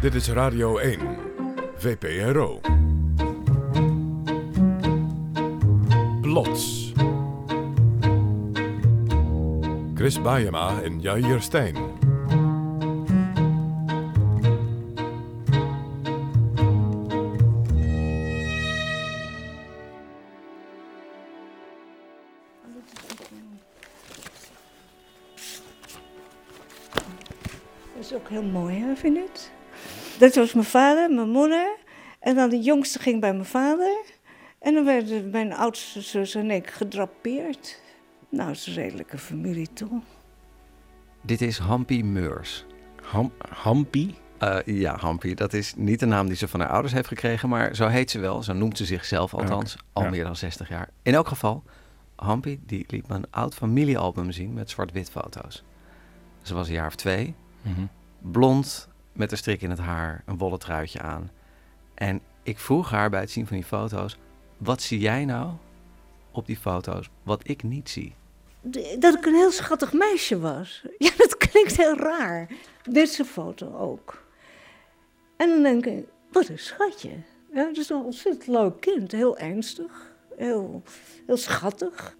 Dit is Radio 1, VPRO. Plots. Chris Baiema en Jair Stijn. Dat was mijn vader, mijn moeder. En dan de jongste ging bij mijn vader. En dan werden mijn oudste zus en ik gedrapeerd. Nou, het is een redelijke familie, toch? Dit is Hampie Meurs. Ham, Hampie? Eh, ja, Hampie, dat is niet de naam die ze van haar ouders heeft gekregen, maar zo heet ze wel. Zo noemt ze zichzelf althans, al ja. meer dan 60 jaar. In elk geval, Hampie die liet me een oud familiealbum zien met zwart-wit foto's. Ze was een jaar of twee, Mhm. blond, met een strik in het haar, een wollen truitje aan. En ik vroeg haar bij het zien van die foto's, wat zie jij nou op die foto's wat ik niet zie? Dat ik een heel schattig meisje was. Ja, dat klinkt heel raar. Een foto ook. En dan denk ik, wat een schatje. Ja, het is een ontzettend leuk kind. Heel ernstig. Heel, heel schattig.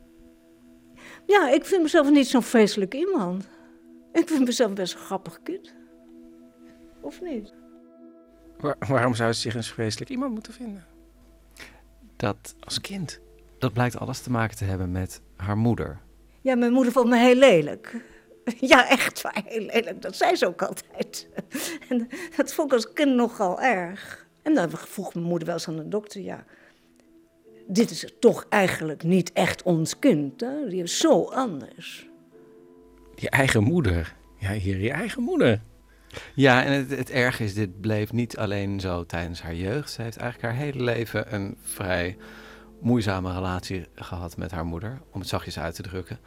Ja, ik vind mezelf niet zo'n vreselijk iemand. Ik vind mezelf best een grappig kind. Of niet? Waar- waarom zou ze zich een vreselijk iemand moeten vinden? Dat, Als kind. dat blijkt alles te maken te hebben met haar moeder. Ja, mijn moeder vond me heel lelijk. Ja, echt waar, heel lelijk. Dat zei ze ook altijd. En dat vond ik als kind nogal erg. En dan vroeg mijn moeder wel eens aan de dokter, ja... Dit is toch eigenlijk niet echt ons kind, hè? Die is zo anders. Je eigen moeder. Ja, hier je eigen moeder. Ja, en het, het erge is, dit bleef niet alleen zo tijdens haar jeugd. Ze heeft eigenlijk haar hele leven een vrij moeizame relatie gehad met haar moeder, om het zachtjes uit te drukken.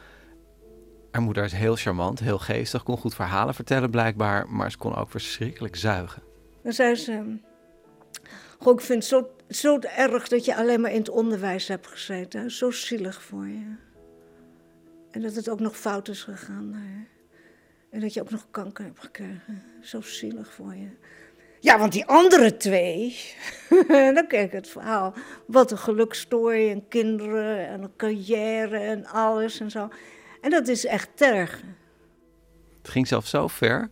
Haar moeder is heel charmant, heel geestig, kon goed verhalen vertellen blijkbaar, maar ze kon ook verschrikkelijk zuigen. Dan zei ze... Ik vind het zo, zo erg dat je alleen maar in het onderwijs hebt gezeten. Zo zielig voor je. En dat het ook nog fout is gegaan. En dat je ook nog kanker hebt gekregen. Zo zielig voor je. Ja, want die andere twee... dan kreeg ik het verhaal. Wat een gelukstory en kinderen en een carrière en alles en zo. En dat is echt tergen. Het ging zelfs zo ver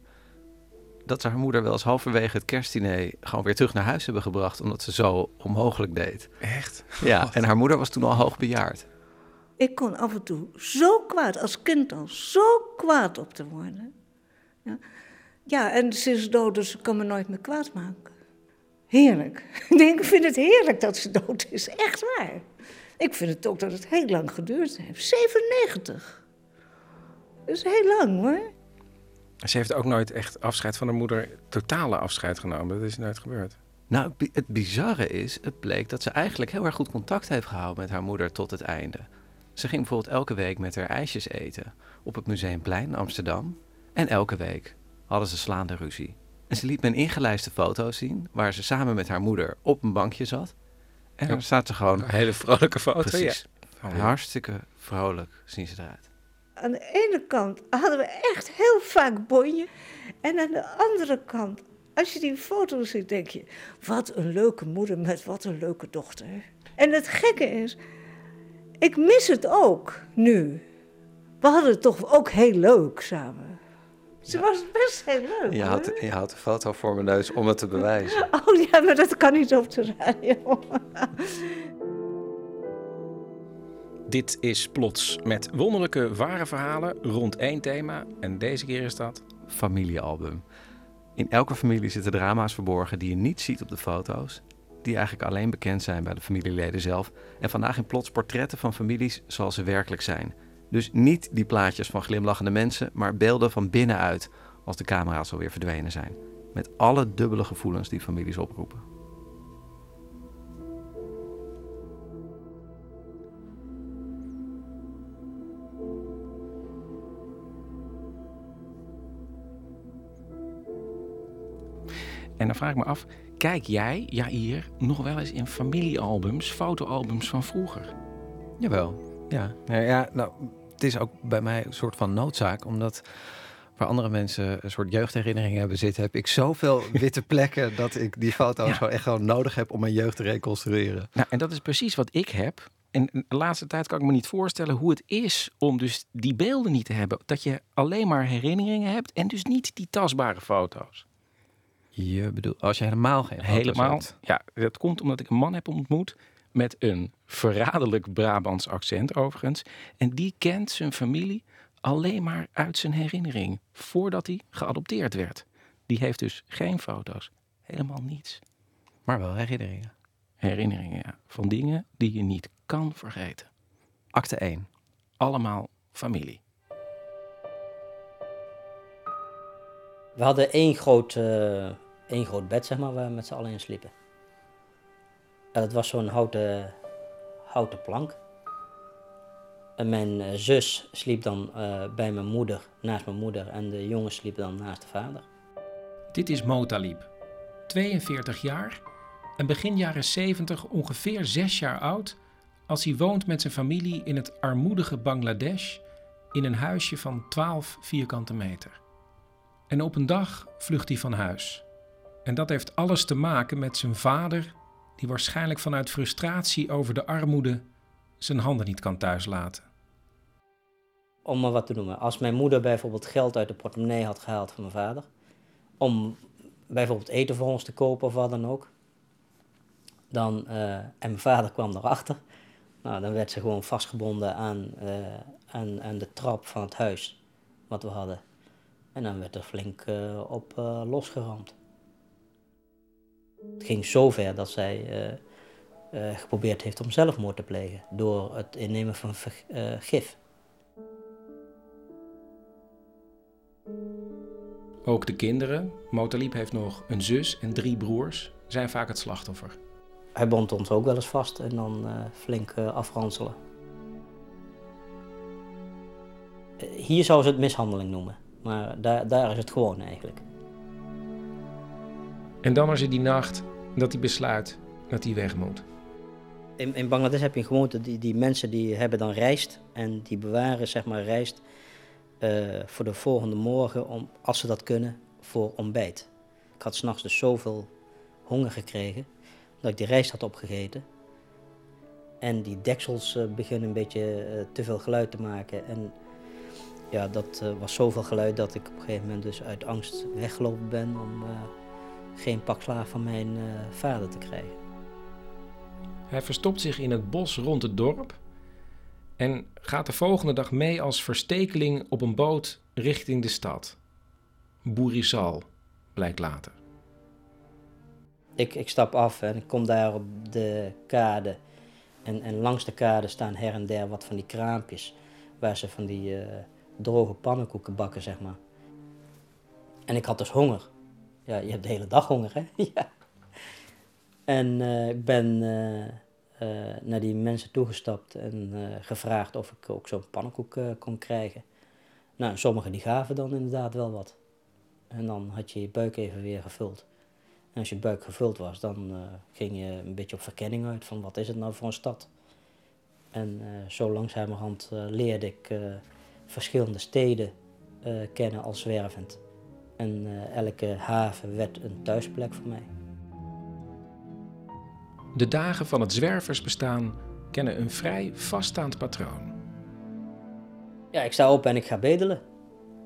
dat ze haar moeder wel eens halverwege het kerstdiner gewoon weer terug naar huis hebben gebracht, omdat ze zo onmogelijk deed. Echt? Ja, en haar moeder was toen al hoogbejaard. Ik kon af en toe zo kwaad, als kind al, zo kwaad op te worden. Ja, ja en ze is dood, dus ze kan me nooit meer kwaad maken. Heerlijk. Ik vind het heerlijk dat ze dood is, echt waar. Ik vind het ook dat het heel lang geduurd heeft. 97. Dat is heel lang hoor. Ze heeft ook nooit echt afscheid van haar moeder, totale afscheid genomen. Dat is nooit gebeurd. Nou, het bizarre is, het bleek dat ze eigenlijk heel erg goed contact heeft gehouden met haar moeder tot het einde. Ze ging bijvoorbeeld elke week met haar ijsjes eten op het Museumplein in Amsterdam. En elke week hadden ze slaande ruzie. En ze liet me een ingelijste foto zien waar ze samen met haar moeder op een bankje zat. En Ja. daar staat ze gewoon Een hele vrolijke foto. precies. Ja. Hartstikke vrolijk zien ze eruit. Aan de ene kant hadden we echt heel vaak bonje. En aan de andere kant, als je die foto ziet, denk je... wat een leuke moeder met wat een leuke dochter. En het gekke is, ik mis het ook nu. We hadden het toch ook heel leuk samen. Ze was best heel leuk. Je houdt, je houdt een foto voor mijn neus om het te bewijzen. Oh ja, maar dat kan niet op de radio. Dit is Plots met wonderlijke ware verhalen rond één thema. En deze keer is dat... familiealbum. In elke familie zitten drama's verborgen die je niet ziet op de foto's, die eigenlijk alleen bekend zijn bij de familieleden zelf. En vandaag in plots portretten van families zoals ze werkelijk zijn. Dus niet die plaatjes van glimlachende mensen, maar beelden van binnenuit als de camera's alweer verdwenen zijn. Met alle dubbele gevoelens die families oproepen. En dan vraag ik me af, kijk jij, ja hier, nog wel eens in familiealbums, fotoalbums van vroeger? Jawel, ja. Nou, ja nou, het is ook bij mij een soort van noodzaak, omdat waar andere mensen een soort jeugdherinneringen hebben zitten, heb ik zoveel witte plekken dat ik die foto's Ja. gewoon echt gewoon nodig heb om mijn jeugd te reconstrueren. Nou, en dat is precies wat ik heb. En de laatste tijd kan ik me niet voorstellen hoe het is om dus die beelden niet te hebben. Dat je alleen maar herinneringen hebt en dus niet die tastbare foto's. Je bedoelt, als je helemaal geen foto's Helemaal. hebt. Ja, dat komt omdat ik een man heb ontmoet met een verraderlijk Brabants accent overigens. En die kent zijn familie alleen maar uit zijn herinnering. Voordat hij geadopteerd werd. Die heeft dus geen foto's. Helemaal niets. Maar wel herinneringen. Herinneringen ja, van dingen die je niet kan vergeten. Acte 1. Allemaal familie. We hadden één groot, eh, één groot bed, zeg maar, waar we met z'n allen in sliepen. En dat was zo'n houten, houten plank. En mijn eh, zus sliep dan eh, bij mijn moeder, naast mijn moeder. En de jongen sliep dan naast de vader. Dit is Motalib, 42 jaar en begin jaren 70 ongeveer 6 jaar oud als hij woont met zijn familie in het armoedige Bangladesh in een huisje van 12 vierkante meter. En op een dag vlucht hij van huis. En dat heeft alles te maken met zijn vader, die waarschijnlijk vanuit frustratie over de armoede zijn handen niet kan thuislaten. Om maar wat te noemen. Als mijn moeder bijvoorbeeld geld uit de portemonnee had gehaald van mijn vader. Om bijvoorbeeld eten voor ons te kopen of wat dan ook. Dan, eh, en mijn vader kwam erachter. Nou, dan werd ze gewoon vastgebonden aan, eh, aan, aan de trap van het huis wat we hadden. En dan werd er flink eh, op losgeramd. Het ging zover dat zij eh, eh, geprobeerd heeft om zelfmoord te plegen. Door het innemen van eh, gif. Ook de kinderen, Motalib heeft nog een zus en drie broers, zijn vaak het slachtoffer. Hij bond ons ook wel eens vast en dan eh, flink afranselen. Hier zou ze het mishandeling noemen, maar daar, daar is het gewoon eigenlijk. En dan is er die nacht dat hij besluit dat hij weg moet. In, in Bangladesh heb je een gewoonte, die, die mensen die hebben dan rijst en die bewaren zeg maar rijst eh, voor de volgende morgen, om, als ze dat kunnen, voor ontbijt. Ik had s'nachts dus zoveel honger gekregen dat ik die rijst had opgegeten. En die deksels eh, beginnen een beetje eh, te veel geluid te maken. En ja, dat was zoveel geluid dat ik op een gegeven moment dus uit angst weggelopen ben om geen pak slaag van mijn eh, vader te krijgen. Hij verstopt zich in het bos rond het dorp en gaat de volgende dag mee als verstekeling op een boot richting de stad. Boerisal, blijkt later. Ik, ik stap af en ik kom daar op de kade. En, en langs de kade staan her en der wat van die kraampjes. Waar ze van die eh, droge pannenkoeken bakken, zeg maar. En ik had dus honger. Ja, je hebt de hele dag honger, hè? ja. En eh, ik ben eh, eh, naar die mensen toegestapt en gevraagd of ik ook zo'n pannenkoek kon krijgen. Nou, sommigen die gaven dan inderdaad wel wat. En dan had je je buik even weer gevuld. En als je buik gevuld was, dan ging je een beetje op verkenning uit van wat is het nou voor een stad. En zo langzamerhand leerde ik verschillende steden kennen als zwervend. En eh, elke haven werd een thuisplek voor mij. De dagen van het zwerversbestaan kennen een vrij vaststaand patroon. Ja, ik sta op en ik ga bedelen.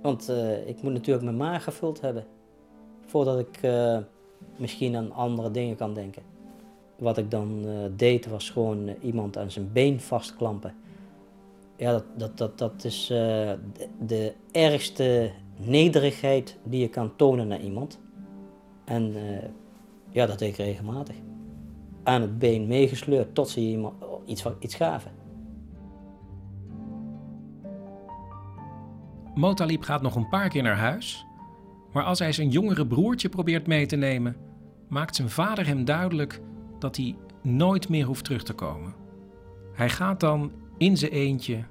Want eh, ik moet natuurlijk mijn maag gevuld hebben. Voordat ik eh, misschien aan andere dingen kan denken. Wat ik dan deed was gewoon iemand aan zijn been vastklampen. Ja, dat, dat, dat, dat is de ergste nederigheid die je kan tonen naar iemand. En eh, ja, dat deed ik regelmatig. Aan het been meegesleurd tot ze iemand iets, iets gaven. Motalib gaat nog een paar keer naar huis, maar als hij zijn jongere broertje probeert mee te nemen, maakt zijn vader hem duidelijk dat hij nooit meer hoeft terug te komen. Hij gaat dan in zijn eentje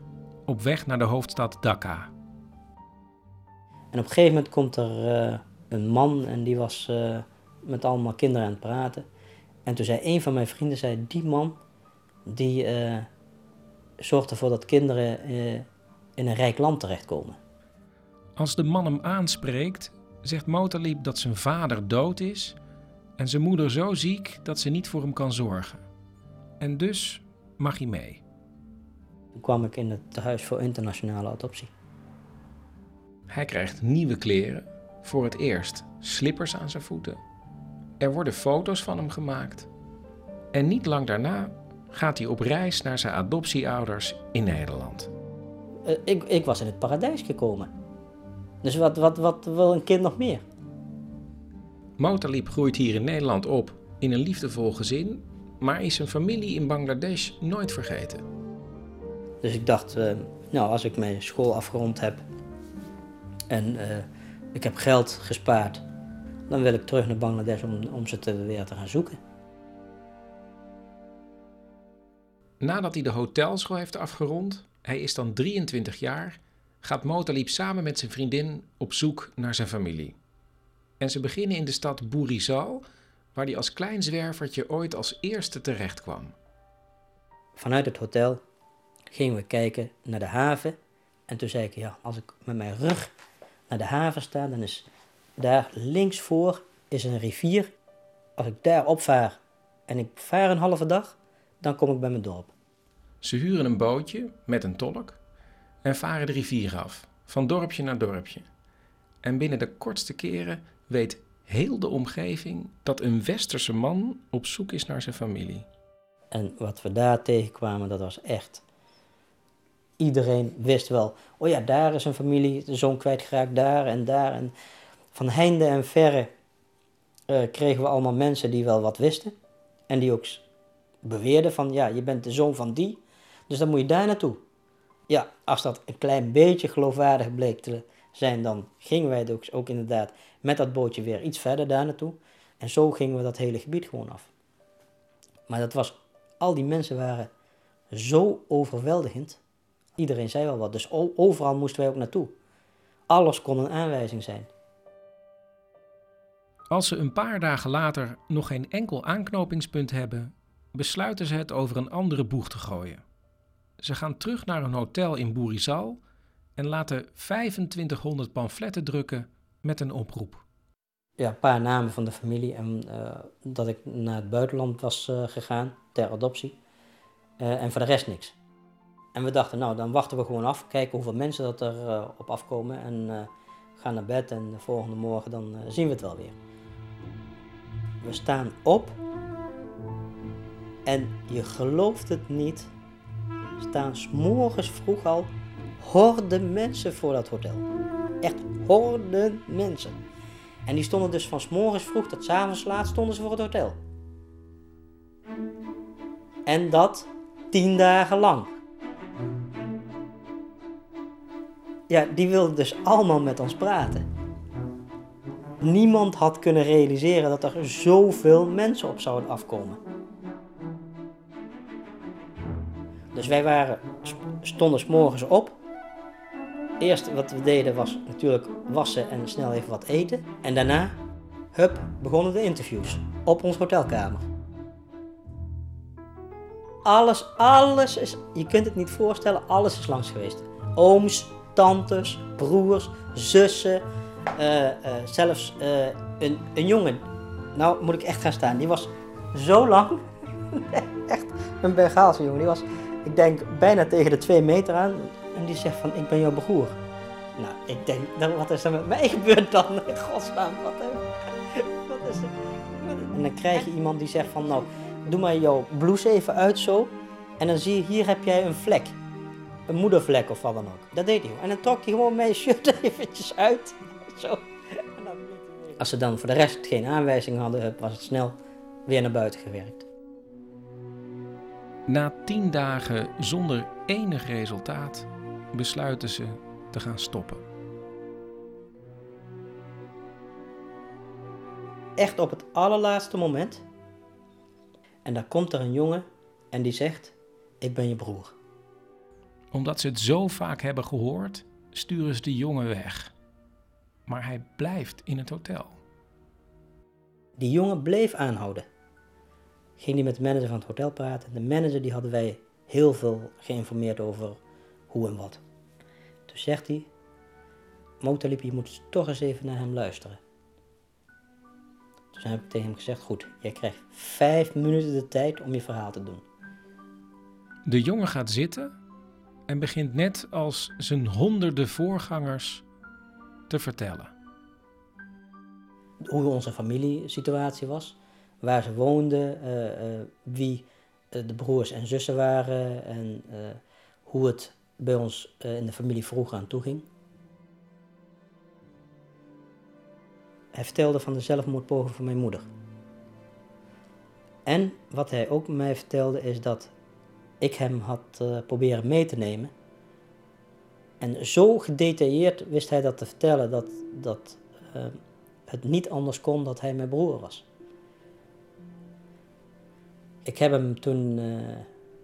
op weg naar de hoofdstad Dhaka. En op een gegeven moment komt er eh, een man en die was eh, met allemaal kinderen aan het praten. En toen zei een van mijn vrienden, zei, die man die eh, zorgt ervoor dat kinderen in een rijk land terechtkomen. Als de man hem aanspreekt, zegt Motalib dat zijn vader dood is en zijn moeder zo ziek dat ze niet voor hem kan zorgen. En dus mag hij mee. Toen kwam ik in het tehuis voor internationale adoptie. Hij krijgt nieuwe kleren, voor het eerst slippers aan zijn voeten. Er worden foto's van hem gemaakt. En niet lang daarna gaat hij op reis naar zijn adoptieouders in Nederland. Eh, ik, ik was in het paradijs gekomen. Dus wat, wat, wat wil een kind nog meer? Motalib groeit hier in Nederland op in een liefdevol gezin, maar is zijn familie in Bangladesh nooit vergeten. Dus ik dacht, eh, nou, als ik mijn school afgerond heb en eh, ik heb geld gespaard, dan wil ik terug naar Bangladesh om, om ze te, weer te gaan zoeken. Nadat hij de hotelschool heeft afgerond, hij is dan 23 jaar, gaat Motalib samen met zijn vriendin op zoek naar zijn familie. En ze beginnen in de stad Boerizal, waar hij als klein zwervertje ooit als eerste terecht kwam. Vanuit het hotel gingen we kijken naar de haven. En toen zei ik, ja, als ik met mijn rug naar de haven sta, dan is daar links voor is een rivier. Als ik daar opvaar en ik vaar een halve dag, dan kom ik bij mijn dorp. Ze huren een bootje met een tolk en varen de rivier af, van dorpje naar dorpje. En binnen de kortste keren weet heel de omgeving dat een westerse man op zoek is naar zijn familie. En wat we daar tegenkwamen, dat was echt. Iedereen wist wel, oh ja, daar is een familie, de zoon kwijtgeraakt, daar en daar. En van heinde en verre eh, kregen we allemaal mensen die wel wat wisten. En die ook beweerden van, ja, je bent de zoon van die, dus dan moet je daar naartoe. Ja, als dat een klein beetje geloofwaardig bleek te zijn, dan gingen wij ook, ook inderdaad met dat bootje weer iets verder daar naartoe. En zo gingen we dat hele gebied gewoon af. Maar dat was, al die mensen waren zo overweldigend. Iedereen zei wel wat, dus overal moesten wij ook naartoe. Alles kon een aanwijzing zijn. Als ze een paar dagen later nog geen enkel aanknopingspunt hebben, besluiten ze het over een andere boeg te gooien. Ze gaan terug naar een hotel in Boerizal en laten 2500 pamfletten drukken met een oproep. Ja, een paar namen van de familie en eh, dat ik naar het buitenland was eh, gegaan ter adoptie. Eh, en voor de rest niks. En we dachten, nou dan wachten we gewoon af, kijken hoeveel mensen dat er eh, op afkomen en eh, gaan naar bed en de volgende morgen dan eh, zien we het wel weer. We staan op en je gelooft het niet, staan s'morgens vroeg al horden mensen voor dat hotel. Echt horden mensen. En die stonden dus van 's morgens vroeg tot 's avonds laat stonden ze voor het hotel. En dat tien dagen lang. Ja, die wilden dus allemaal met ons praten. Niemand had kunnen realiseren dat er zoveel mensen op zouden afkomen. Dus wij waren, stonden 's morgens op. Eerst wat we deden was natuurlijk wassen en snel even wat eten. En daarna, hup, begonnen de interviews op ons hotelkamer. Alles, alles is, je kunt het niet voorstellen, alles is langs geweest. Ooms, tantes, broers, zussen, eh, eh, zelfs eh, een, een jongen. Nou moet ik echt gaan staan, die was zo lang, echt een Bengaalse jongen. Die was, ik denk, bijna tegen de twee meter aan. En die zegt van, ik ben jouw broer. Nou, ik denk, dan, wat is er met mij gebeurd dan? In godsnaam, wat, wat is er? En dan krijg je iemand die zegt van, nou, doe maar jouw blouse even uit zo. En dan zie je, hier heb jij een vlek. Een moedervlek of wat dan ook. Dat deed hij. En dan trok hij gewoon mijn shirt eventjes uit. Zo. En dan Als ze dan voor de rest geen aanwijzing hadden, was het snel weer naar buiten gewerkt. Na tien dagen zonder enig resultaat besluiten ze te gaan stoppen. Echt op het allerlaatste moment. En dan komt er een jongen en die zegt, ik ben je broer. Omdat ze het zo vaak hebben gehoord, sturen ze de jongen weg. Maar hij blijft in het hotel. Die jongen bleef aanhouden. Ging die met de manager van het hotel praten. De manager die hadden wij heel veel geïnformeerd over hoe en wat. Toen zegt hij, Motorliep, je moet toch eens even naar hem luisteren. Toen heb ik tegen hem gezegd, goed, jij krijgt vijf minuten de tijd om je verhaal te doen. De jongen gaat zitten en begint net als zijn honderden voorgangers te vertellen. Hoe onze familiesituatie was, waar ze woonden, eh, eh, wie eh, de broers en zussen waren en hoe het bij ons in de familie vroeger aan toe ging. Hij vertelde van de zelfmoordpoging van mijn moeder. En wat hij ook mij vertelde is dat ik hem had eh, proberen mee te nemen. En zo gedetailleerd wist hij dat te vertellen dat, dat eh, het niet anders kon dat hij mijn broer was. Ik heb hem toen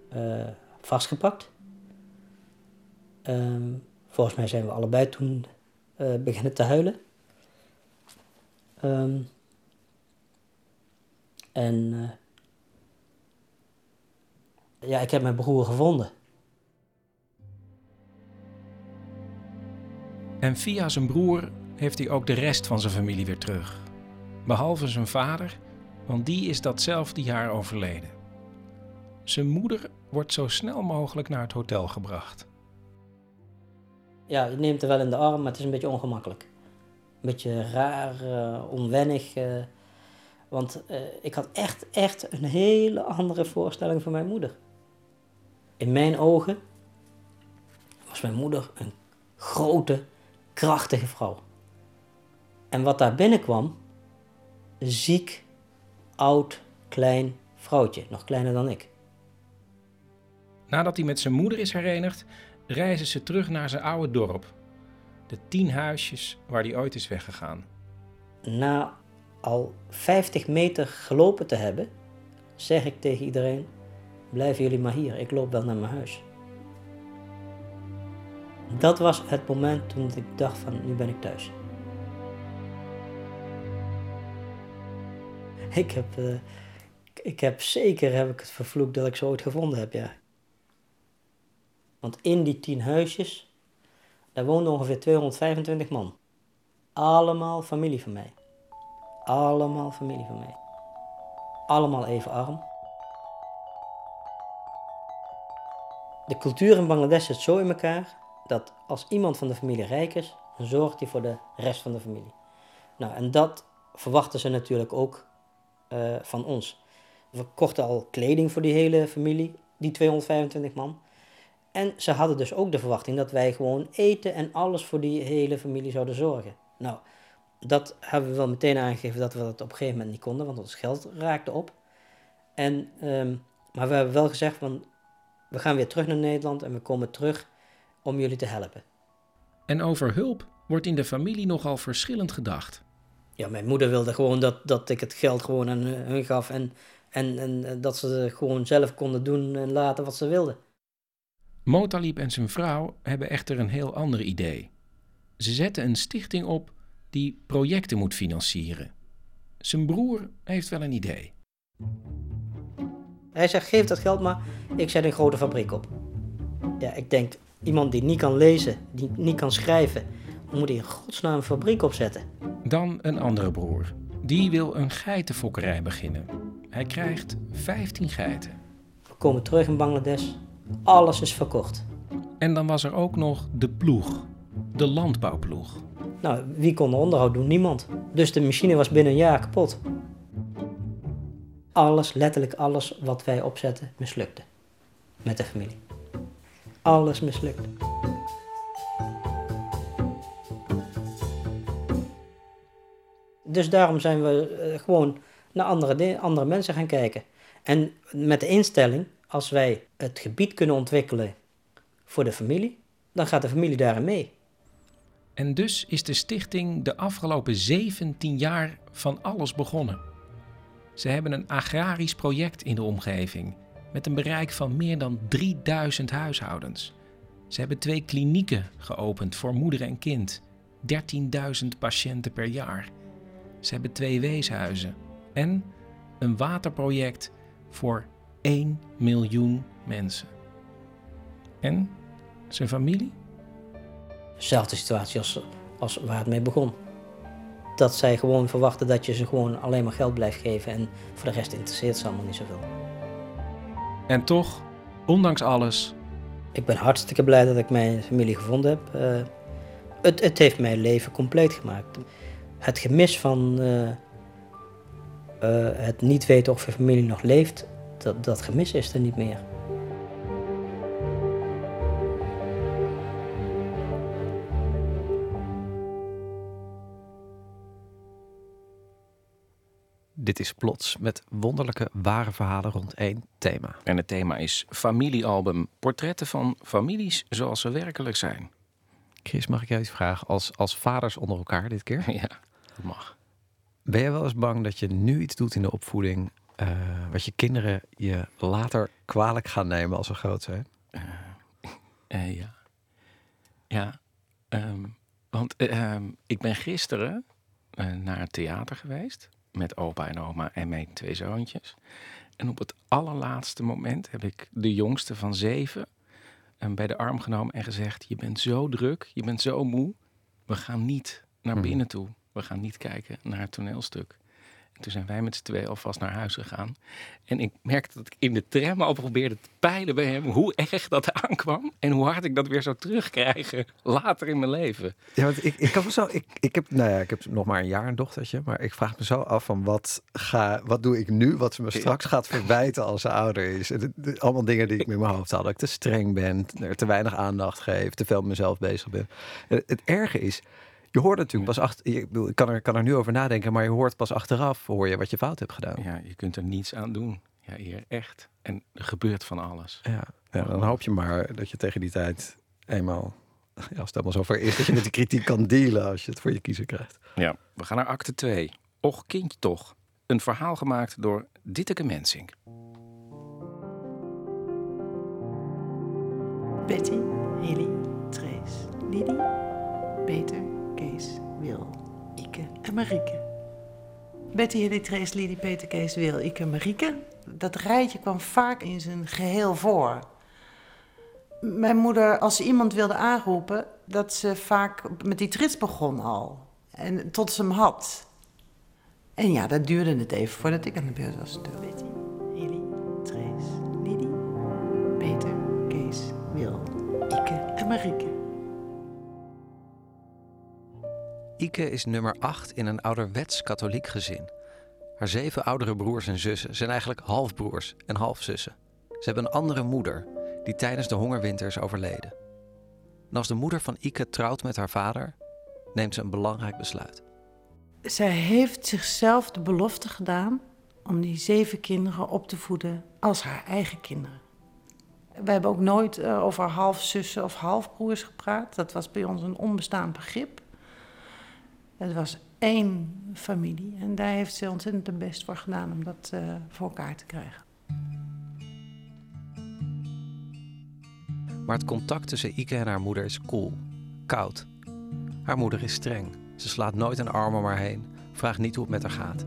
eh, eh, vastgepakt. Ehm, volgens mij zijn we allebei toen beginnen te huilen. Ehm, en ja, ik heb mijn broer gevonden. En via zijn broer heeft hij ook de rest van zijn familie weer terug. Behalve zijn vader, want die is datzelfde jaar overleden. Zijn moeder wordt zo snel mogelijk naar het hotel gebracht. Ja, je neemt er wel in de arm, maar het is een beetje ongemakkelijk. Een beetje raar, eh, onwennig. eh, want eh, ik had echt, echt een hele andere voorstelling van mijn moeder. In mijn ogen was mijn moeder een grote, krachtige vrouw. En wat daar binnenkwam, een ziek, oud, klein vrouwtje, nog kleiner dan ik. Nadat hij met zijn moeder is herenigd, reizen ze terug naar zijn oude dorp. De tien huisjes waar hij ooit is weggegaan. Na al 50 meter gelopen te hebben, zeg ik tegen iedereen: blijven jullie maar hier, ik loop wel naar mijn huis. Dat was het moment toen ik dacht van nu ben ik thuis. Ik heb, eh, ik heb zeker heb ik het vervloekt dat ik ze ooit gevonden heb, ja. Want in die tien huisjes, daar woonden ongeveer 225 man. Allemaal familie van mij. Allemaal familie van mij. Allemaal even arm. De cultuur in Bangladesh zit zo in elkaar dat als iemand van de familie rijk is, dan zorgt hij voor de rest van de familie. Nou, en dat verwachten ze natuurlijk ook eh, van ons. We kochten al kleding voor die hele familie, die 225 man. En ze hadden dus ook de verwachting dat wij gewoon eten en alles voor die hele familie zouden zorgen. Nou, dat hebben we wel meteen aangegeven dat we dat op een gegeven moment niet konden, want ons geld raakte op. En, ehm, maar we hebben wel gezegd van, we gaan weer terug naar Nederland en we komen terug om jullie te helpen. En over hulp wordt in de familie nogal verschillend gedacht. Ja, mijn moeder wilde gewoon dat, dat ik het geld gewoon aan hun gaf en, en, en eh, dat ze gewoon zelf konden doen en laten wat ze wilden. Motalib en zijn vrouw hebben echter een heel ander idee. Ze zetten een stichting op die projecten moet financieren. Zijn broer heeft wel een idee. Hij zegt, geef dat geld maar, ik zet een grote fabriek op. Ja, ik denk, iemand die niet kan lezen, die niet kan schrijven, moet hij in godsnaam een fabriek opzetten? Dan een andere broer. Die wil een geitenfokkerij beginnen. Hij krijgt 15 geiten. We komen terug in Bangladesh, alles is verkocht. En dan was er ook nog de ploeg, de landbouwploeg. Nou, wie kon er onderhoud doen? Niemand. Dus de machine was binnen een jaar kapot. Alles, letterlijk alles wat wij opzetten, mislukte. Met de familie. Alles mislukte. Dus daarom zijn we eh, gewoon naar andere, andere mensen gaan kijken. En met de instelling, als wij het gebied kunnen ontwikkelen voor de familie, dan gaat de familie daarin mee. En dus is de stichting de afgelopen 17 jaar van alles begonnen. Ze hebben een agrarisch project in de omgeving met een bereik van meer dan 3000 huishoudens. Ze hebben twee klinieken geopend voor moeder en kind, 13.000 patiënten per jaar. Ze hebben twee weeshuizen en een waterproject voor 1 miljoen mensen. En zijn familie? Zelfde situatie als, als waar het mee begon. Dat zij gewoon verwachten dat je ze gewoon alleen maar geld blijft geven en voor de rest interesseert ze allemaal niet zoveel. En toch, ondanks alles, Ik ben hartstikke blij dat ik mijn familie gevonden heb. Eh, het, het heeft mijn leven compleet gemaakt. Het gemis van eh, eh, het niet weten of je familie nog leeft, dat, dat gemis is er niet meer. Dit is Plots met wonderlijke ware verhalen rond één thema. en het thema is familiealbum, portretten van families zoals ze werkelijk zijn. Chris, mag ik jou iets vragen? Als, als vaders onder elkaar dit keer. ja, dat mag. Ben je wel eens bang dat je nu iets doet in de opvoeding... eh, wat je kinderen je later kwalijk gaan nemen als ze groot zijn? Eh, ja. Ja, ehm, want eh, ehm, ik ben gisteren eh, naar het theater geweest met opa en oma en mijn twee zoontjes. En op het allerlaatste moment heb ik de jongste van zeven bij de arm genomen en gezegd: Je bent zo druk, je bent zo moe. We gaan niet naar Mhm. binnen toe. We gaan niet kijken naar het toneelstuk. En toen zijn wij met z'n twee alvast naar huis gegaan. En ik merkte dat ik in de tram al probeerde te peilen bij hem hoe erg dat aankwam. En hoe hard ik dat weer zou terugkrijgen later in mijn leven. Ja, want ik, ik kan me zo. Ik, ik heb, nou ja, ik heb nog maar een jaar een dochtertje, maar ik vraag me zo af van wat ga, wat doe ik nu, wat ze me straks gaat verwijten als ze ouder is. Allemaal dingen die ik met mijn hoofd had, dat ik te streng ben, er te weinig aandacht geef, te veel met mezelf bezig ben. En het, het erge is, je hoort natuurlijk pas achter, ik, bedoel, ik kan er, kan er nu over nadenken, maar je hoort pas achteraf, hoor je wat je fout hebt gedaan. Ja, je kunt er niets aan doen. Ja, hier echt. En er gebeurt van alles. Ja, ja, dan hoop je maar dat je tegen die tijd eenmaal, ja, als het helemaal zover is, dat je met die kritiek kan dealen als je het voor je kiezer krijgt. Ja, we gaan naar acte 2. Och, kindje toch. Een verhaal gemaakt door Ditteke Mensink. Betty, Hilly, Trace, Lily, Peter, Marieke. Betty, Hilly, Trace, Lily, Peter, Kees, Wil, Ike en Marieke. Dat rijtje kwam vaak in zijn geheel voor. Mijn moeder, als ze iemand wilde aanroepen, dat ze vaak met die trits begon al. En tot ze hem had. En ja, dat duurde het even voordat ik aan de beurt was. Betty, Hilly, Trace, Lily, Peter, Kees, Wil, Ike en Marieke. Ike is nummer 8 in een ouderwets katholiek gezin. Haar zeven oudere broers en zussen zijn eigenlijk halfbroers en halfzussen. Ze hebben een andere moeder, die tijdens de hongerwinter is overleden. En als de moeder van Ike trouwt met haar vader, neemt ze een belangrijk besluit. Zij heeft zichzelf de belofte gedaan om die zeven kinderen op te voeden als haar eigen kinderen. We hebben ook nooit eh, over halfzussen of halfbroers gepraat. Dat was bij ons een onbestaand begrip. Het was één familie en daar heeft ze ontzettend de best voor gedaan om dat eh, voor elkaar te krijgen. Maar het contact tussen Ike en haar moeder is koel, koud. Haar moeder is streng. Ze slaat nooit een arm om heen, vraagt niet hoe het met haar gaat.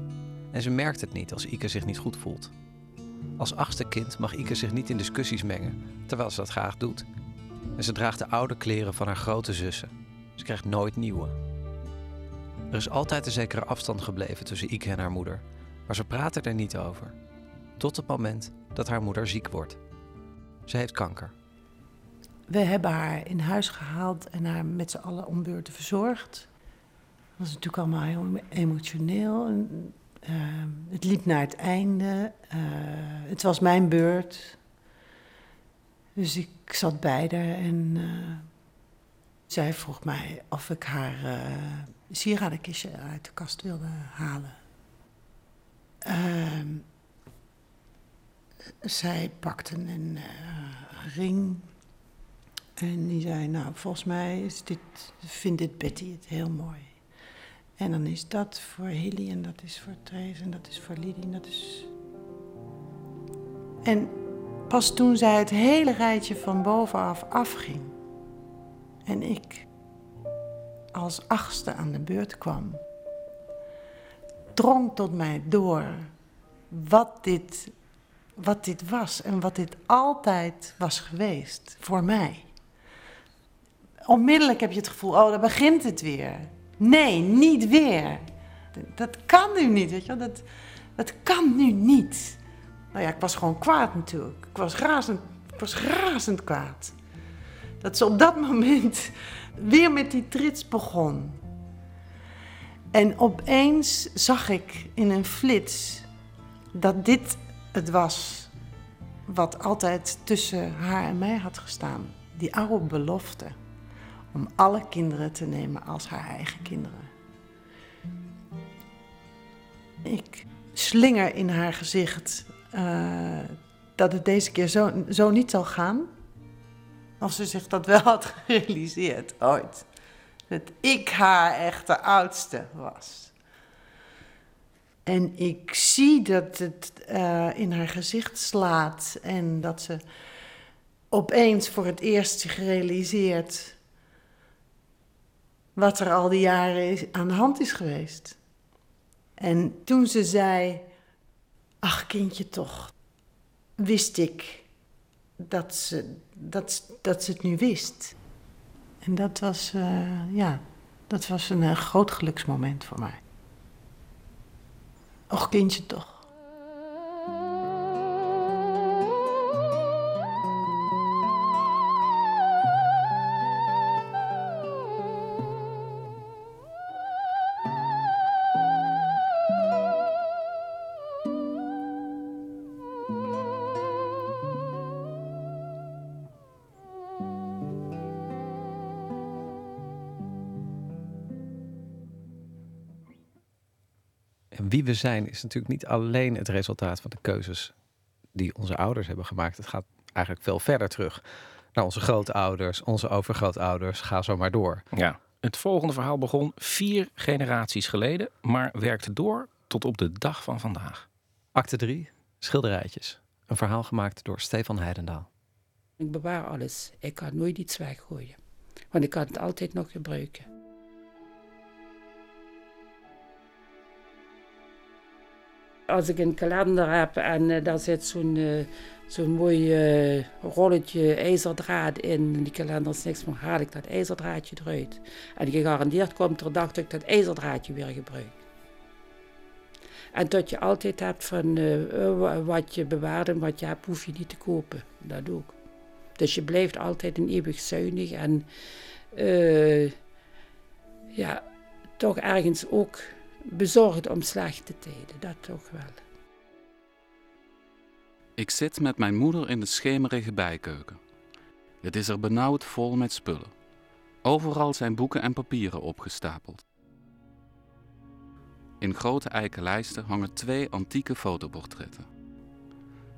En ze merkt het niet als Ike zich niet goed voelt. Als achtste kind mag Ike zich niet in discussies mengen, terwijl ze dat graag doet. En ze draagt de oude kleren van haar grote zussen. Ze krijgt nooit nieuwe. Er is altijd een zekere afstand gebleven tussen Ike en haar moeder, maar ze praten er niet over. Tot het moment dat haar moeder ziek wordt. Ze heeft kanker. We hebben haar in huis gehaald en haar met z'n allen om beurten verzorgd. Dat was natuurlijk allemaal heel emotioneel. En, eh, het liep naar het einde. Eh, het was mijn beurt. Dus ik zat bij haar en eh, zij vroeg mij of ik haar eh sieradenkistje uit de kast wilde halen. Ehm, zij pakte een eh, ring en die zei, nou, volgens mij is dit, vindt dit Betty het heel mooi. En dan is dat voor Hilly en dat is voor Trace en dat is voor Lidie en dat is... En pas toen zij het hele rijtje van bovenaf afging en ik als achtste aan de beurt kwam, drong tot mij door wat dit, wat dit was en wat dit altijd was geweest voor mij onmiddellijk heb je het gevoel, oh, daar begint het weer. Nee, niet weer. Dat kan nu niet, weet je wel. Dat, dat kan nu niet. Nou ja, ik was gewoon kwaad natuurlijk. Ik was razend, ik was razend kwaad. Dat ze op dat moment weer met die trits begon. En opeens zag ik in een flits dat dit het was wat altijd tussen haar en mij had gestaan. Die oude belofte om alle kinderen te nemen als haar eigen kinderen. Ik slinger in haar gezicht uh, dat het deze keer zo, zo niet zal gaan. Als ze zich dat wel had gerealiseerd ooit. Dat ik haar echte oudste was. En ik zie dat het uh, in haar gezicht slaat en dat ze opeens voor het eerst zich realiseert wat er al die jaren aan de hand is geweest. En toen ze zei: Ach, kindje, toch, wist ik dat ze, dat, dat ze het nu wist. En dat was, uh, ja, dat was een, een groot geluksmoment voor mij. Och, kindje, toch. Wie we zijn is natuurlijk niet alleen het resultaat van de keuzes die onze ouders hebben gemaakt. Het gaat eigenlijk veel verder terug naar onze grootouders, onze overgrootouders. Ga zo maar door. Ja. Het volgende verhaal begon vier generaties geleden, maar werkte door tot op de dag van vandaag. Acte 3, schilderijtjes. Een verhaal gemaakt door Stefan Heidendaal. Ik bewaar alles. Ik kan nooit iets weggooien. Want ik kan het altijd nog gebruiken. Als ik een kalender heb en uh, daar zit zo'n uh, zo'n mooi uh, rolletje ijzerdraad in. Die kalender is niks meer, haal ik dat ijzerdraadje eruit. En gegarandeerd komt er dag dat ik dat ijzerdraadje weer gebruik. En dat je altijd hebt van wat je bewaart en wat je hebt, hoef je niet te kopen. Dat ook. Dus je blijft altijd een eeuwig zuinig en ja, toch ergens ook bezorgd om slechte tijden, dat toch wel. Ik zit met mijn moeder in de schemerige bijkeuken. Het is er benauwd vol met spullen. Overal zijn boeken en papieren opgestapeld. In grote eiken lijsten hangen twee antieke fotoportretten.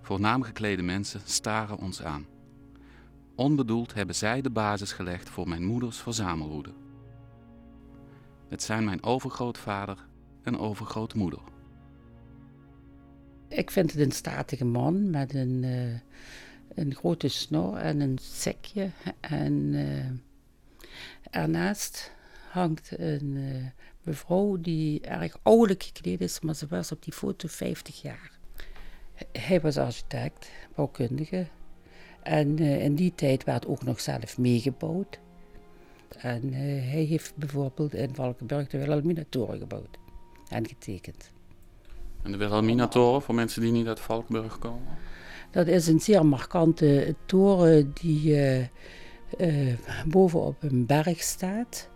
Voornaam geklede mensen staren ons aan. Onbedoeld hebben zij de basis gelegd voor mijn moeders verzamelwoede. Het zijn mijn overgrootvader en overgrootmoeder. Ik vind het een statige man met een, uh, een grote snor en een sekje. En uh, ernaast hangt een uh, mevrouw die erg ouderlijk gekleed is, maar ze was op die foto 50 jaar. Hij was architect, bouwkundige. En in die tijd werd ook nog zelf meegebouwd. En hij heeft bijvoorbeeld in Valkenburg de Wilhelmina-toren gebouwd en getekend. En de Wilhelmina-toren, voor mensen die niet uit Valkenburg komen? Dat is een zeer markante toren die uh, uh, bovenop een berg staat.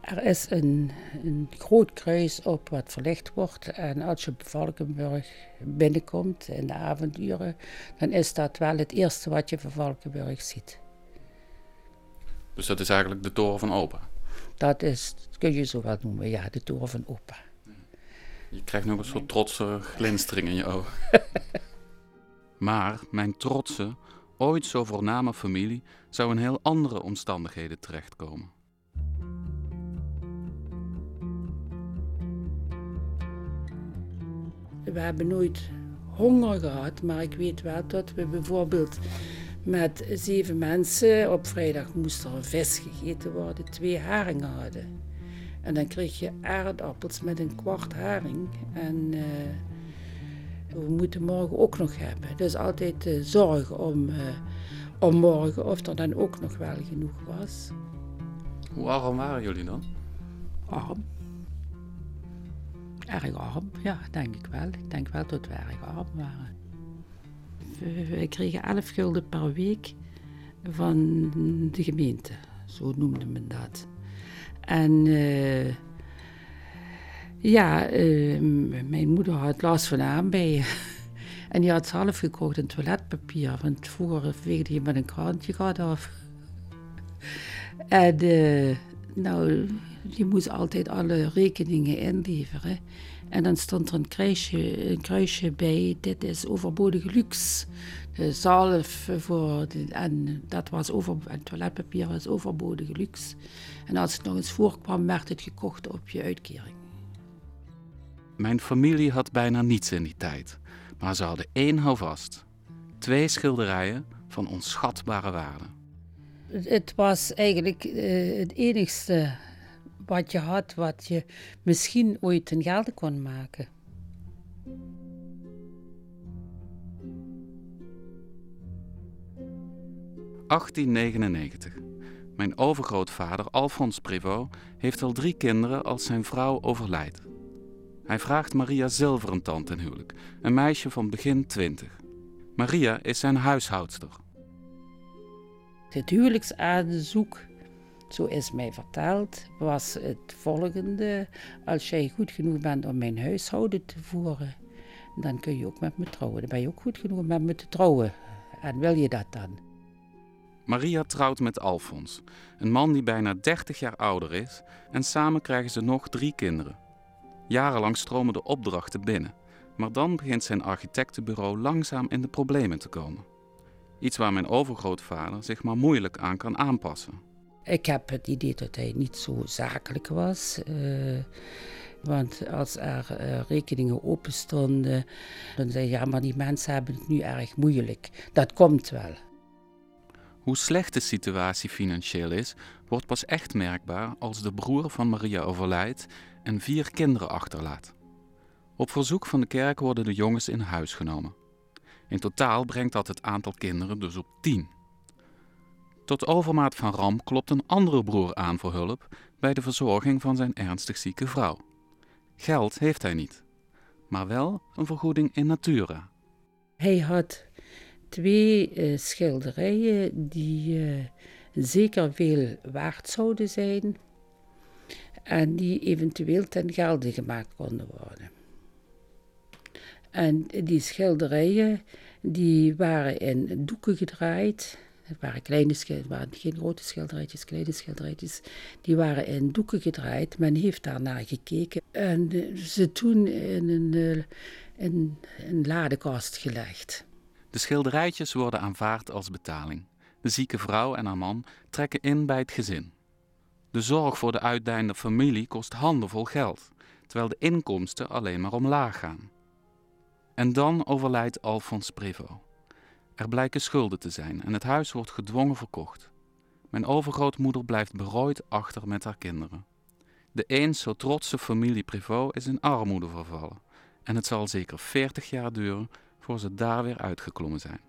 Er is een, een groot kruis op wat verlicht wordt. En als je op Valkenburg binnenkomt in de avonduren, dan is dat wel het eerste wat je van Valkenburg ziet. Dus dat is eigenlijk de toren van opa? Dat is, kun je zo wel noemen, ja, de toren van opa. Je krijgt nog een soort trotse glinstering in je ogen. maar mijn trotse, ooit zo voorname familie zou in heel andere omstandigheden terechtkomen. We hebben nooit honger gehad, maar ik weet wel dat we bijvoorbeeld met zeven mensen op vrijdag moest er een vis gegeten worden, twee haringen hadden. En dan kreeg je aardappels met een kwart haring. En uh, we moeten morgen ook nog hebben. Dus altijd uh, zorg om, uh, om morgen of er dan ook nog wel genoeg was. Hoe arm waren jullie dan? Arm. Erg arm, ja, denk ik wel. Ik denk wel dat we erg arm waren. We, we kregen 11 gulden per week van de gemeente, zo noemde men dat. En eh, ja, eh, m- mijn moeder had last van aanbijen. En die had zelf gekocht een toiletpapier, want vroeger veegde je met een krantje gaat af. En eh, nou, je moest altijd alle rekeningen inleveren. En dan stond er een kruisje, een kruisje bij, dit is overbodige luxe. De zalf voor, de, en dat was over, en toiletpapier was overbodige luxe. En als het nog eens voorkwam, werd het gekocht op je uitkering. Mijn familie had bijna niets in die tijd, maar ze hadden één houvast. Twee schilderijen van onschatbare waarde. Het- Het was eigenlijk eh, het enigste wat je had, wat je misschien ooit ten gelde kon maken. ...1899. Mijn overgrootvader Alphonse Prévost heeft al drie kinderen als zijn vrouw overlijdt. Hij vraagt Maria Zilverentand ten huwelijk, een meisje van begin twintig. Maria is zijn huishoudster. Het huwelijksaanzoek, zo is mij verteld, was het volgende. Als jij goed genoeg bent om mijn huishouden te voeren, dan kun je ook met me trouwen. Dan ben je ook goed genoeg om met me te trouwen. En wil je dat dan? Maria trouwt met Alfons, een man die bijna 30 jaar ouder is, en samen krijgen ze nog drie kinderen. Jarenlang stromen de opdrachten binnen, maar dan begint zijn architectenbureau langzaam in de problemen te komen. Iets waar mijn overgrootvader zich maar moeilijk aan kan aanpassen. Ik heb het idee dat hij niet zo zakelijk was. eh, want als er eh, rekeningen open stonden, dan zei je, ja, maar die mensen hebben het nu erg moeilijk. Dat komt wel. Hoe slecht de situatie financieel is, wordt pas echt merkbaar als de broer van Maria overlijdt en vier kinderen achterlaat. Op verzoek van de kerk worden de jongens in huis genomen. In totaal brengt dat het aantal kinderen dus op tien. Tot overmaat van ramp klopt een andere broer aan voor hulp bij de verzorging van zijn ernstig zieke vrouw. Geld heeft hij niet, maar wel een vergoeding in natura. Hij had twee eh, schilderijen die eh, zeker veel waard zouden zijn en die eventueel ten gelde gemaakt konden worden. En die schilderijen die waren in doeken gedraaid. Het waren, kleine het waren geen grote schilderijtjes, kleine schilderijtjes. Die waren in doeken gedraaid. Men heeft daarnaar gekeken en eh, ze toen in een, eh, in een ladekast gelegd. De schilderijtjes worden aanvaard als betaling. De zieke vrouw en haar man trekken in bij het gezin. De zorg voor de uitdijende familie kost handenvol geld, terwijl de inkomsten alleen maar omlaag gaan. En dan overlijdt Alphonse Prévost. Er blijken schulden te zijn en het huis wordt gedwongen verkocht. Mijn overgrootmoeder blijft berooid achter met haar kinderen. De eens zo trotse familie Prévost is in armoede vervallen en het zal zeker 40 jaar duren voor ze daar weer uitgeklommen zijn.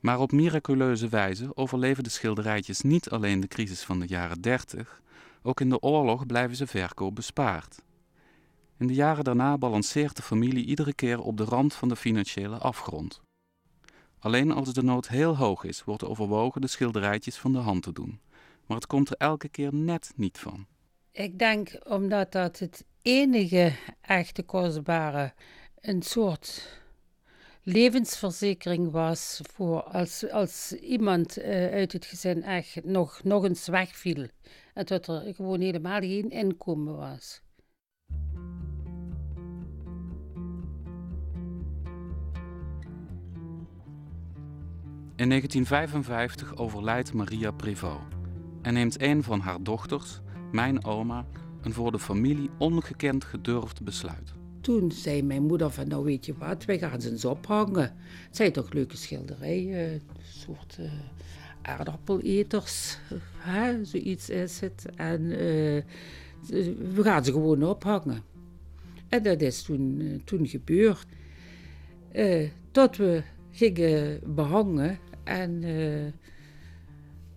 Maar op miraculeuze wijze overleven de schilderijtjes niet alleen de crisis van de jaren 30, ook in de oorlog blijven ze verkoop bespaard. In de jaren daarna balanceert de familie iedere keer op de rand van de financiële afgrond. Alleen als de nood heel hoog is, wordt overwogen de schilderijtjes van de hand te doen. Maar het komt er elke keer net niet van. Ik denk omdat dat het enige echte kostbare een soort levensverzekering was voor als, als iemand eh, uit het gezin echt nog, nog eens wegviel. En dat er gewoon helemaal geen inkomen was. In 1955 overlijdt Maria Prévost en neemt een van haar dochters, mijn oma, een voor de familie ongekend gedurfd besluit. Toen zei mijn moeder van, nou weet je wat, wij gaan ze eens ophangen. Het zijn toch leuke schilderijen, een soort eh, aardappeleters, hè? zoiets is het. En eh, we gaan ze gewoon ophangen. En dat is toen, eh, toen gebeurd. Eh, tot we gingen behangen, En eh,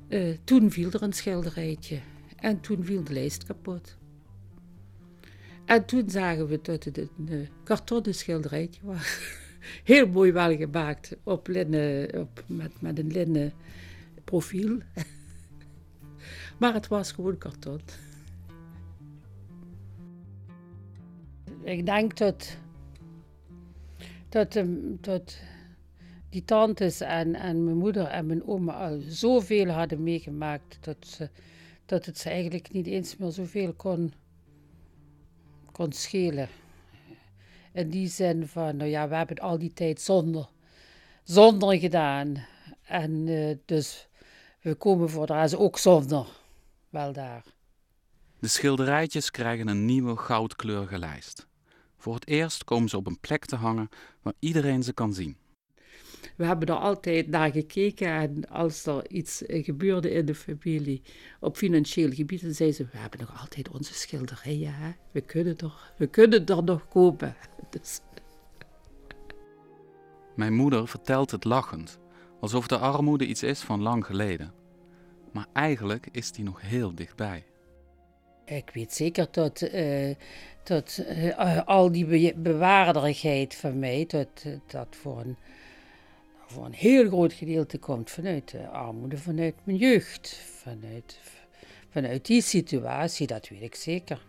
eh, toen viel er een schilderijtje. En toen viel de lijst kapot. En toen zagen we dat het een uh, kartonnen schilderijtje was. Heel mooi wel gemaakt, op linnen, op, met, met een linnen profiel. maar het was gewoon karton. Ik denk dat, dat, um, dat die tantes en, en mijn moeder en mijn oma al zoveel hadden meegemaakt dat, ze, dat het ze eigenlijk niet eens meer zoveel kon, kon schelen. In die zin van, nou ja, we hebben het al die tijd zonder, zonder gedaan. En uh, dus we komen voor de rest ook zonder wel daar. De schilderijtjes krijgen een nieuwe goudkleurige lijst. Voor het eerst komen ze op een plek te hangen waar iedereen ze kan zien. We hebben er altijd naar gekeken en als er iets gebeurde in de familie op financieel gebied, dan zeiden ze, we hebben nog altijd onze schilderijen, hè? We, kunnen er, we kunnen er nog kopen. Dus. Mijn moeder vertelt het lachend, alsof de armoede iets is van lang geleden. Maar eigenlijk is die nog heel dichtbij. Ik weet zeker dat, uh, dat uh, al die be bewaarderigheid van mij, dat, dat voor, een, voor een heel groot gedeelte komt vanuit de armoede, vanuit mijn jeugd, vanuit, vanuit die situatie, dat weet ik zeker.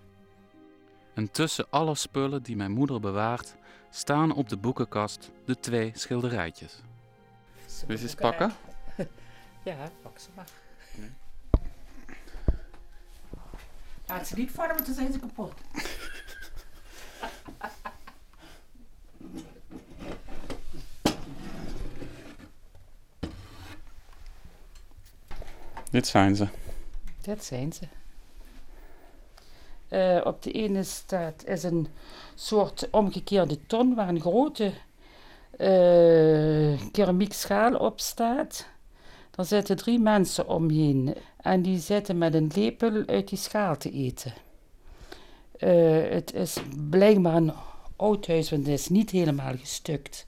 En tussen alle spullen die mijn moeder bewaart, staan op de boekenkast de twee schilderijtjes. Wil je eens pakken? Ja, pak ze maar. Nee. Laat ze niet want dan zijn ze kapot. Dit zijn ze. Dit zijn ze. Uh, op de ene staat is een soort omgekeerde ton waar een grote uh, keramiekschaal op staat. Er zitten drie mensen omheen en die zitten met een lepel uit die schaal te eten. Uh, het is blijkbaar een oud huis, want het is niet helemaal gestukt.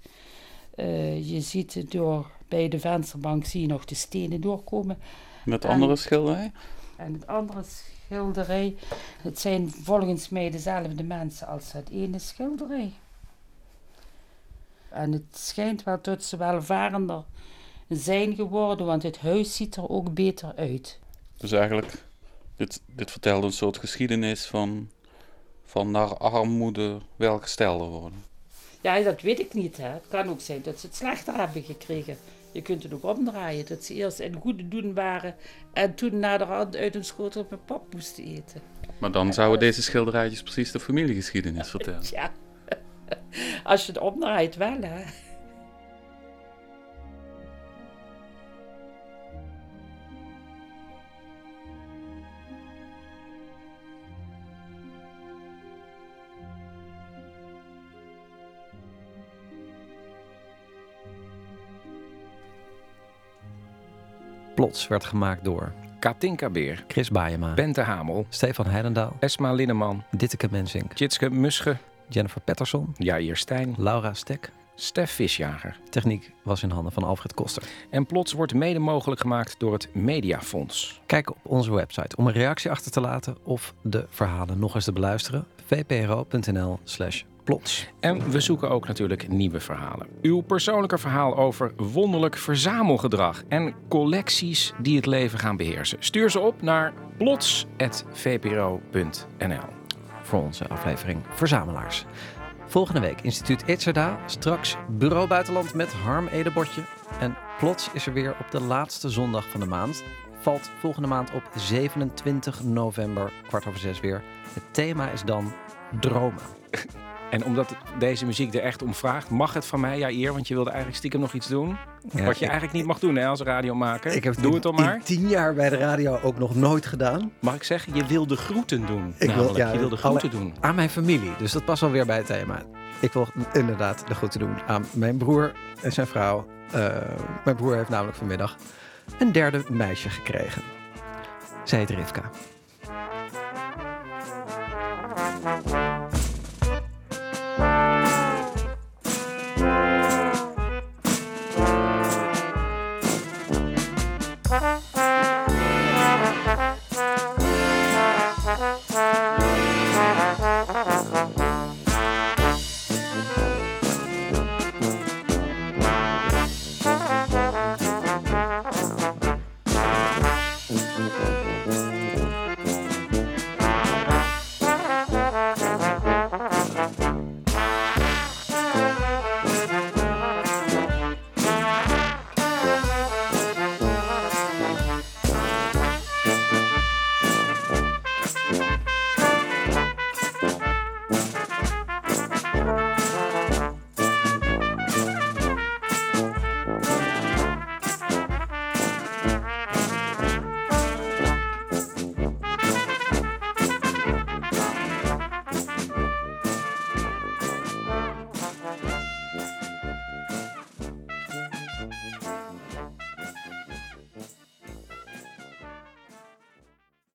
Je ziet door bij de vensterbank zie je nog de stenen doorkomen. Met andere schilderij? En het andere schilderij, het zijn volgens mij dezelfde mensen als het ene schilderij. En het schijnt wel dat ze welvarender zijn geworden, want het huis ziet er ook beter uit. Dus eigenlijk, dit, dit vertelt een soort geschiedenis van, van naar armoede welgestelder worden. Ja, dat weet ik niet. Hè. Het kan ook zijn dat ze het slechter hebben gekregen. Je kunt het ook omdraaien, dat ze eerst in goede doen waren en toen naderhand uit een schotel met pap moesten eten. Maar dan zouden deze schilderijtjes precies de familiegeschiedenis vertellen. Ja, als je het omdraait wel hè. Plots werd gemaakt door Katinka Beer, Chris Baayema, Bente Hamel, Stefan Heidendaal, Esma Linneman, Ditteke Mensink, Jitske Musche, Jennifer Patterson, Jair Stijn, Laura Stek, Stef Visjager. Techniek was in handen van Alfred Koster. En Plots wordt mede mogelijk gemaakt door het Mediafonds. Kijk op onze website om een reactie achter te laten of de verhalen nog eens te beluisteren. vpro.nl slash plots. En we zoeken ook natuurlijk nieuwe verhalen. Uw persoonlijke verhaal over wonderlijk verzamelgedrag en collecties die het leven gaan beheersen. Stuur ze op naar plots.vpro.nl. Voor onze aflevering Verzamelaars. Volgende week Instituut Itzerda. Straks Bureau Buitenland met Harm Edebotje. En plots is er weer op de laatste zondag van de maand. Valt volgende maand op 27 november, kwart over zes weer. Het thema is dan dromen. En omdat deze muziek er echt om vraagt, mag het van mij, ja eer, want je wilde eigenlijk stiekem nog iets doen. Ja, wat je ik- eigenlijk niet mag doen hè, als radiomaker. Ik heb Doe het dan maar. in tien jaar bij de radio ook nog nooit gedaan. Mag ik zeggen, je wilde groeten doen. Ik wil- namelijk. ja, je wilde alle- groeten doen. Aan mijn familie. Dus dat past wel weer bij het thema. Ik wil inderdaad de groeten doen aan mijn broer en zijn vrouw. Eh, mijn broer heeft namelijk vanmiddag een derde meisje gekregen. Zij heet Rivka.